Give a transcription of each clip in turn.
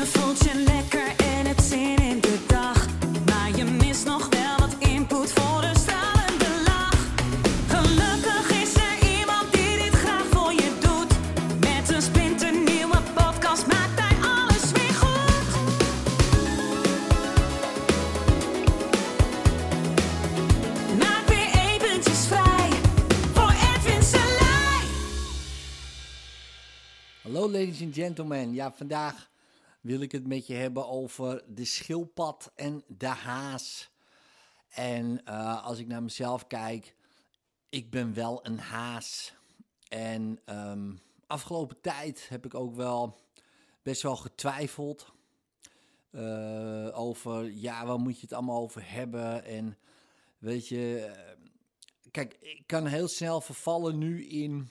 Je voelt je lekker en hebt zin in de dag. Maar je mist nog wel wat input voor een stralende lach. Gelukkig is er iemand die dit graag voor je doet. Met een splinternieuwe podcast maakt hij alles weer goed. Maak weer eventjes vrij voor Edwin Selij. Hallo ladies and gentlemen. Ja, vandaag wil ik het met je hebben over de schildpad en de haas. En eh, als ik naar mezelf kijk, ik ben wel een haas. En ehm, afgelopen tijd heb ik ook wel best wel getwijfeld eh, over, ja, waar moet je het allemaal over hebben? En weet je, eh, kijk, ik kan heel snel vervallen nu in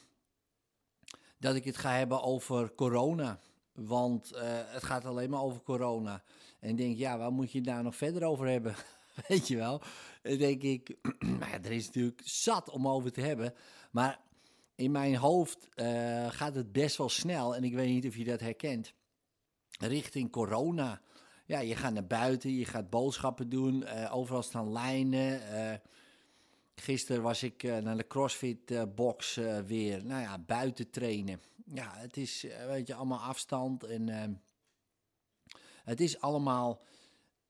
dat ik het ga hebben over corona. Want eh, het gaat alleen maar over corona. En ik denk, ja, waar moet je het daar nog verder over hebben? Weet je wel? Dan denk ik, nou ja, er is natuurlijk zat om over te hebben. Maar in mijn hoofd eh, gaat het best wel snel. En ik weet niet of je dat herkent. Richting corona. Ja, je gaat naar buiten, je gaat boodschappen doen. eh, overal staan lijnen. Gisteren was ik naar de CrossFit box weer. Nou ja, buiten trainen. Ja, het is, eh, weet je, allemaal afstand en ehm, het is allemaal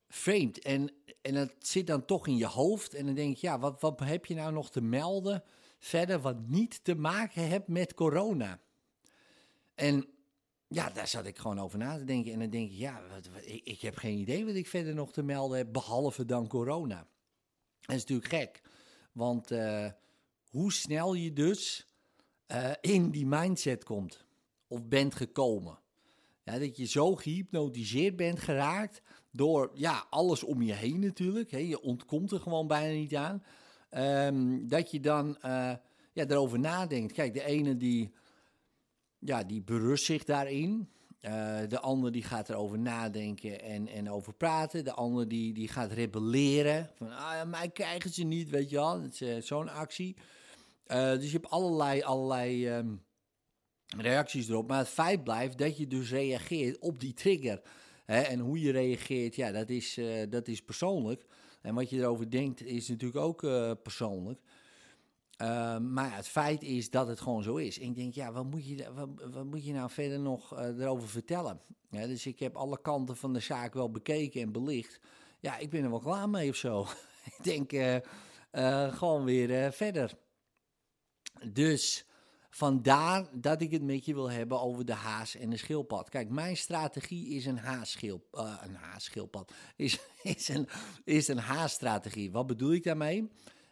vreemd. En, en het zit dan toch in je hoofd. En dan denk ik, ja, wat, wat heb je nou nog te melden verder wat niet te maken heeft met corona? En ja, daar zat ik gewoon over na te denken. En dan denk ik, ja, ik, ik heb geen idee wat ik verder nog te melden heb, behalve dan corona. Dat is natuurlijk gek. Want eh, hoe snel je dus eh, in die mindset komt of bent gekomen. Ja, dat je zo gehypnotiseerd bent geraakt door ja, alles om je heen natuurlijk. Hè, je ontkomt er gewoon bijna niet aan. Ehm, dat je dan eh, ja, erover nadenkt. Kijk, de ene die, ja, die berust zich daarin. Eh, de ander die gaat erover nadenken en, en over praten. De ander die, die gaat rebelleren. Van, ah, mij krijgen ze niet, weet je wel. Zo'n actie. Eh, dus je hebt allerlei, allerlei ehm, reacties erop. Maar het feit blijft dat je dus reageert op die trigger. Hè? En hoe je reageert, ja, dat is, eh, dat is persoonlijk. En wat je erover denkt is natuurlijk ook eh, persoonlijk. Uh, maar het feit is dat het gewoon zo is. En ik denk, ja, wat moet je, wat, wat moet je nou verder nog erover vertellen? Dus ik heb alle kanten van de zaak wel bekeken en belicht. Ja, ik ben er wel klaar mee of zo. ik denk, gewoon weer verder. Dus vandaar dat ik het met je wil hebben over de haas en de schildpad. Kijk, mijn strategie is een haasschilp, een haasschildpad. Is, is een, is een haasstrategie. Wat bedoel ik daarmee?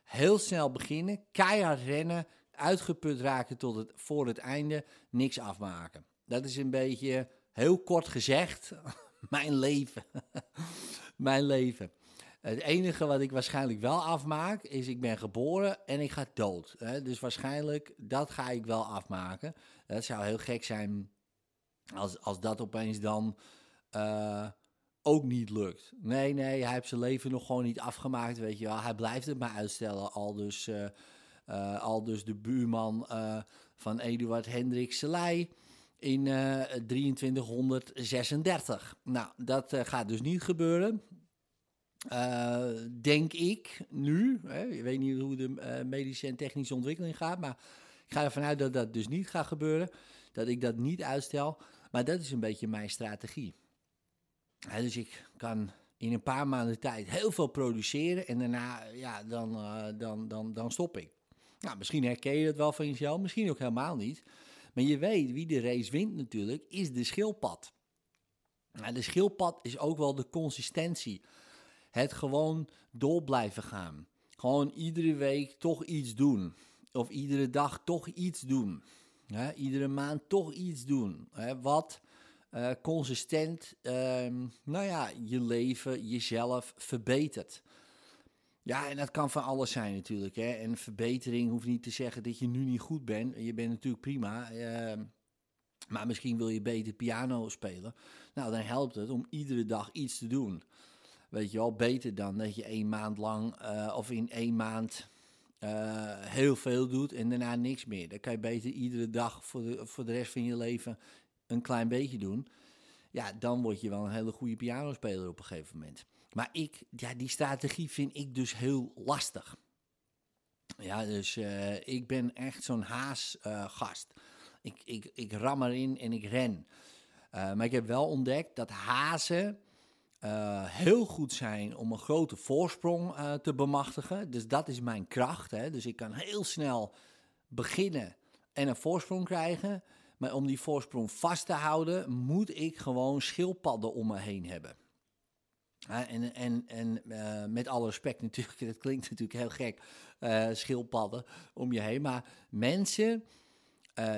heel snel beginnen, keihard rennen, uitgeput raken tot het, voor het einde, niks afmaken. Dat is een beetje, heel kort gezegd, mijn leven. mijn leven. Het enige wat ik waarschijnlijk wel afmaak, is ik ben geboren en ik ga dood. Dus waarschijnlijk, dat ga ik wel afmaken. Dat zou heel gek zijn als, als dat opeens dan... Uh, ook niet lukt. Nee, nee, hij heeft zijn leven nog gewoon niet afgemaakt, weet je wel. Hij blijft het maar uitstellen, al dus, uh, uh, al dus de buurman van Eduard Hendrik Selei in 2336. Nou, dat gaat dus niet gebeuren. Denk ik nu. Hè? Ik weet niet hoe de medische en technische ontwikkeling gaat, maar ik ga ervan uit dat dat dus niet gaat gebeuren. Dat ik dat niet uitstel. Maar dat is een beetje mijn strategie. Dus ik kan in een paar maanden tijd heel veel produceren en daarna, ja, dan, uh, dan, dan, dan stop ik. Nou, misschien herken je dat wel van jezelf, misschien ook helemaal niet. Maar je weet, wie de race wint natuurlijk, is de schildpad. Nou, de schildpad is ook wel de consistentie. Het gewoon door blijven gaan. Gewoon iedere week toch iets doen. Of iedere dag toch iets doen. Iedere maand toch iets doen. Wat uh, consistent, uh, nou ja, je leven, jezelf verbetert. Ja, en dat kan van alles zijn natuurlijk. Hè. En verbetering hoeft niet te zeggen dat je nu niet goed bent. Je bent natuurlijk prima. Uh, maar misschien wil je beter piano spelen. Nou, dan helpt het om iedere dag iets te doen. Weet je wel, beter dan dat je één maand lang uh, of in één maand uh, heel veel doet en daarna niks meer. Dan kan je beter iedere dag voor de, voor de rest van je leven een klein beetje doen. ja, dan word je wel een hele goede pianospeler op een gegeven moment. Maar ik, ja, die strategie vind ik dus heel lastig. Ja, dus eh, ik ben echt zo'n haasgast. ik, ik, ik ram erin en ik ren. Maar ik heb wel ontdekt dat hazen uh, heel goed zijn om een grote voorsprong uh, te bemachtigen. Dus dat is mijn kracht. Hè? Dus ik kan heel snel beginnen en een voorsprong krijgen. Maar om die voorsprong vast te houden, moet ik gewoon schildpadden om me heen hebben. Uh, en en, en met alle respect natuurlijk, dat klinkt natuurlijk heel gek, uh, schildpadden om je heen. Maar mensen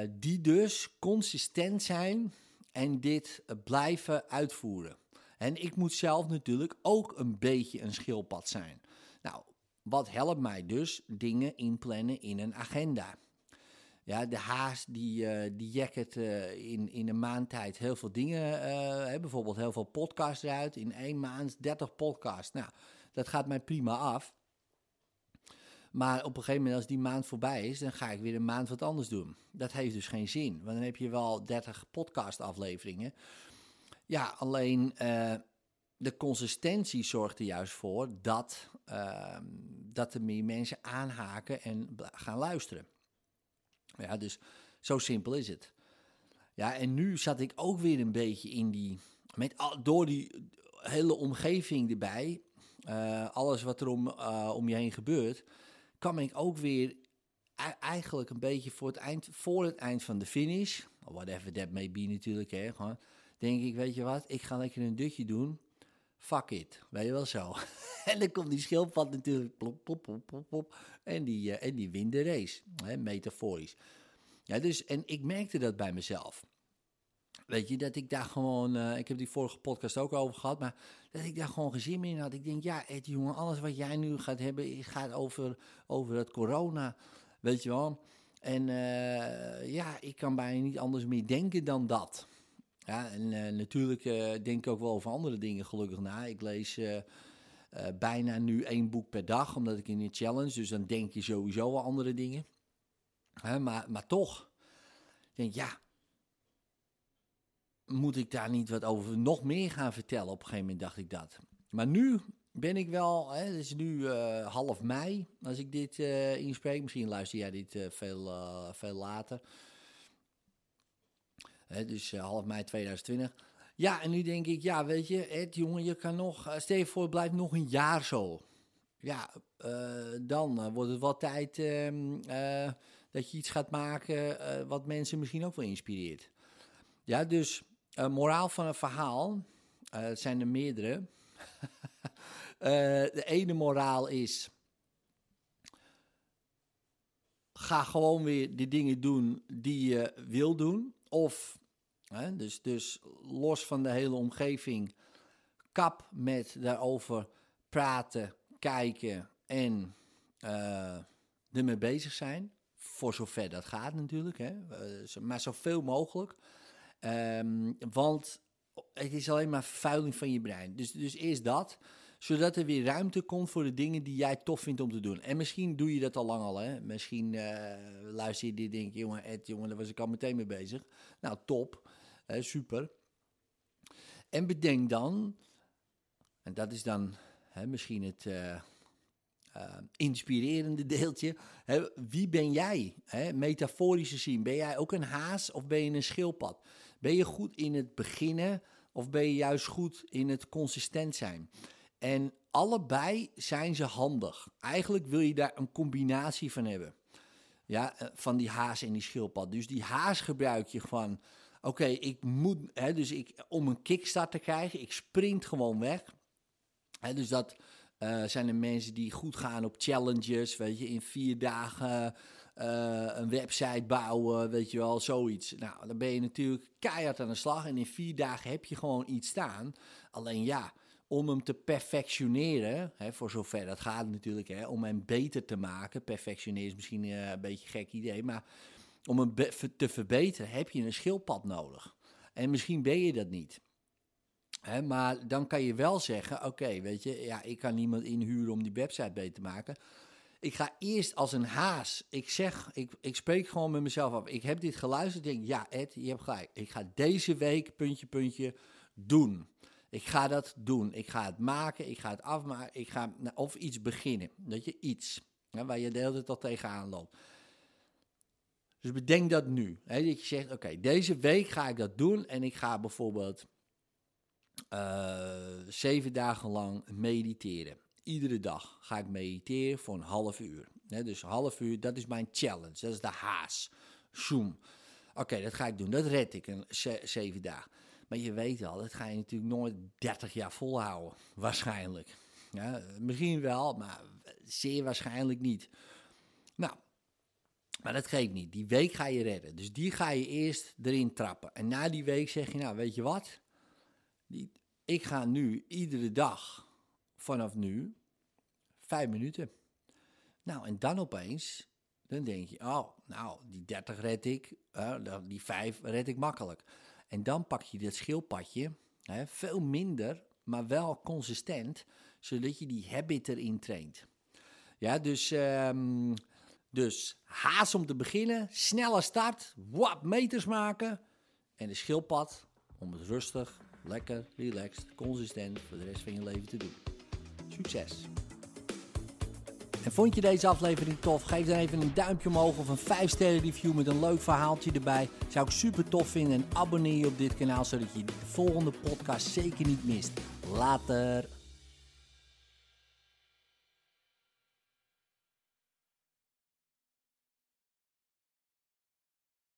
die dus consistent zijn en dit blijven uitvoeren. En ik moet zelf natuurlijk ook een beetje een schildpad zijn. Nou, wat helpt mij dus? Dingen inplannen in een agenda. Ja, de haas die, uh, die jacket uh, in, in een maand tijd heel veel dingen, uh, bijvoorbeeld heel veel podcasts eruit. In één maand 30 podcasts. Nou, dat gaat mij prima af. Maar op een gegeven moment, als die maand voorbij is, dan ga ik weer een maand wat anders doen. Dat heeft dus geen zin, want dan heb je wel 30 podcast-afleveringen. Ja, alleen uh, de consistentie zorgt er juist voor dat, uh, dat er meer mensen aanhaken en gaan luisteren. Ja, dus zo simpel is het. Ja, en nu zat ik ook weer een beetje in die, met, door die hele omgeving erbij, uh, alles wat er om, om je heen gebeurt, kwam ik ook weer eigenlijk een beetje voor het eind, voor het eind van de finish, whatever that may be natuurlijk, hè, gewoon, denk ik, weet je wat, ik ga lekker een dutje doen. Fuck it, weet je wel zo. en dan komt die schildpad natuurlijk, plop, plop, plop, plop, plop en, die, uh, en die wint de race, hè, metaforisch. Ja, dus, en ik merkte dat bij mezelf. Weet je, dat ik daar gewoon, uh, ik heb die vorige podcast ook over gehad, maar dat ik daar gewoon gezin in had. Ik denk, ja, Ed, jongen, alles wat jij nu gaat hebben, gaat over, over het corona, weet je wel. En uh, ja, ik kan bijna niet anders meer denken dan dat. Ja, en uh, natuurlijk uh, denk ik ook wel over andere dingen gelukkig na. Ik lees uh, bijna nu één boek per dag, omdat ik in een challenge, dus dan denk je sowieso wel andere dingen. maar, maar toch, denk ja, moet ik daar niet wat over nog meer gaan vertellen? Op een gegeven moment dacht ik dat. Maar nu ben ik wel, hè, het is nu half mei als ik dit inspreek. Misschien luister jij dit veel, veel later. He, dus uh, half mei 2020. Ja, en nu denk ik, ja, weet je, Ed, jongen, je kan nog, uh, stel je voor, het blijft nog een jaar zo. Ja, uh, dan wordt het wel tijd ehm, dat je iets gaat maken wat mensen misschien ook wel inspireert. Ja, dus moraal van een verhaal, zijn er meerdere. de ene moraal is, ga gewoon weer de dingen doen die je wil doen. Of Dus, dus los van de hele omgeving, kap met daarover praten, kijken en uh, ermee bezig zijn. Voor zover dat gaat natuurlijk, hè? Uh, maar zoveel mogelijk. Um, want het is alleen maar vervuiling van je brein. Dus, dus eerst dat, zodat er weer ruimte komt voor de dingen die jij tof vindt om te doen. En misschien doe je dat al lang al, hè. Misschien uh, luister je dit denk je, jongen, Ed, jongen, daar was ik al meteen mee bezig. Nou, top. Super. En bedenk dan, en dat is dan misschien het uh, uh, inspirerende deeltje, wie ben jij? Metaforisch gezien, ben jij ook een haas of ben je een schildpad? Ben je goed in het beginnen of ben je juist goed in het consistent zijn? En allebei zijn ze handig. Eigenlijk wil je daar een combinatie van hebben. Ja, eh, van die haas en die schildpad. Dus die haas gebruik je van oké, ik moet, hè, dus ik, om een kickstart te krijgen, ik sprint gewoon weg. Hè, dus dat uh, zijn de mensen die goed gaan op challenges, weet je, in vier dagen uh, een website bouwen, weet je wel, zoiets. Nou, dan ben je natuurlijk keihard aan de slag en in vier dagen heb je gewoon iets staan. Alleen ja, om hem te perfectioneren, hè, voor zover dat gaat natuurlijk, hè, om hem beter te maken. Perfectioneren is misschien uh, een beetje een gek idee, maar om hem te verbeteren heb je een schildpad nodig. En misschien ben je dat niet. Maar dan kan je wel zeggen: Oké, weet je, ja, ik kan niemand inhuren om die website beter te maken. Ik ga eerst als een haas. Ik zeg, ik, ik spreek gewoon met mezelf af. Ik heb dit geluisterd. Denk, ja, Ed, je hebt gelijk. Ik ga deze week, puntje, puntje, doen. Ik ga dat doen. Ik ga het maken, ik ga het afmaken, ik ga nou, of iets beginnen. Dat je iets, waar je de hele tijd al tegenaan loopt. Dus bedenk dat nu. Hè, dat je zegt, oké, deze week ga ik dat doen en ik ga bijvoorbeeld uh, zeven dagen lang mediteren. Iedere dag ga ik mediteren voor een half uur. Hè, dus een half uur, dat is mijn challenge. Dat is de haas. Zoom. Oké, dat ga ik doen. Dat red ik een zeven dagen. Maar je weet al, dat ga je natuurlijk nooit 30 jaar volhouden. Waarschijnlijk. Ja, misschien wel, maar zeer waarschijnlijk niet. Nou, maar dat geeft niet. Die week ga je redden. Dus die ga je eerst erin trappen. En na die week zeg je, nou weet je wat? Die, ik ga nu iedere dag vanaf nu vijf minuten. Nou, en dan opeens, dan denk je, oh, nou, die 30 red ik, die 5 red ik makkelijk. En dan pak je dat schildpadje, hè, veel minder, maar wel consistent, zodat je die habit erin traint. Ja, dus, um, dus haast om te beginnen, snelle start, wap, meters maken. En de schildpad om het rustig, lekker, relaxed, consistent voor de rest van je leven te doen. Succes! En vond je deze aflevering tof? Geef dan even een duimpje omhoog of een 5 sterren review met een leuk verhaaltje erbij. Zou ik super tof vinden en abonneer je op dit kanaal zodat je de volgende podcast zeker niet mist. Later!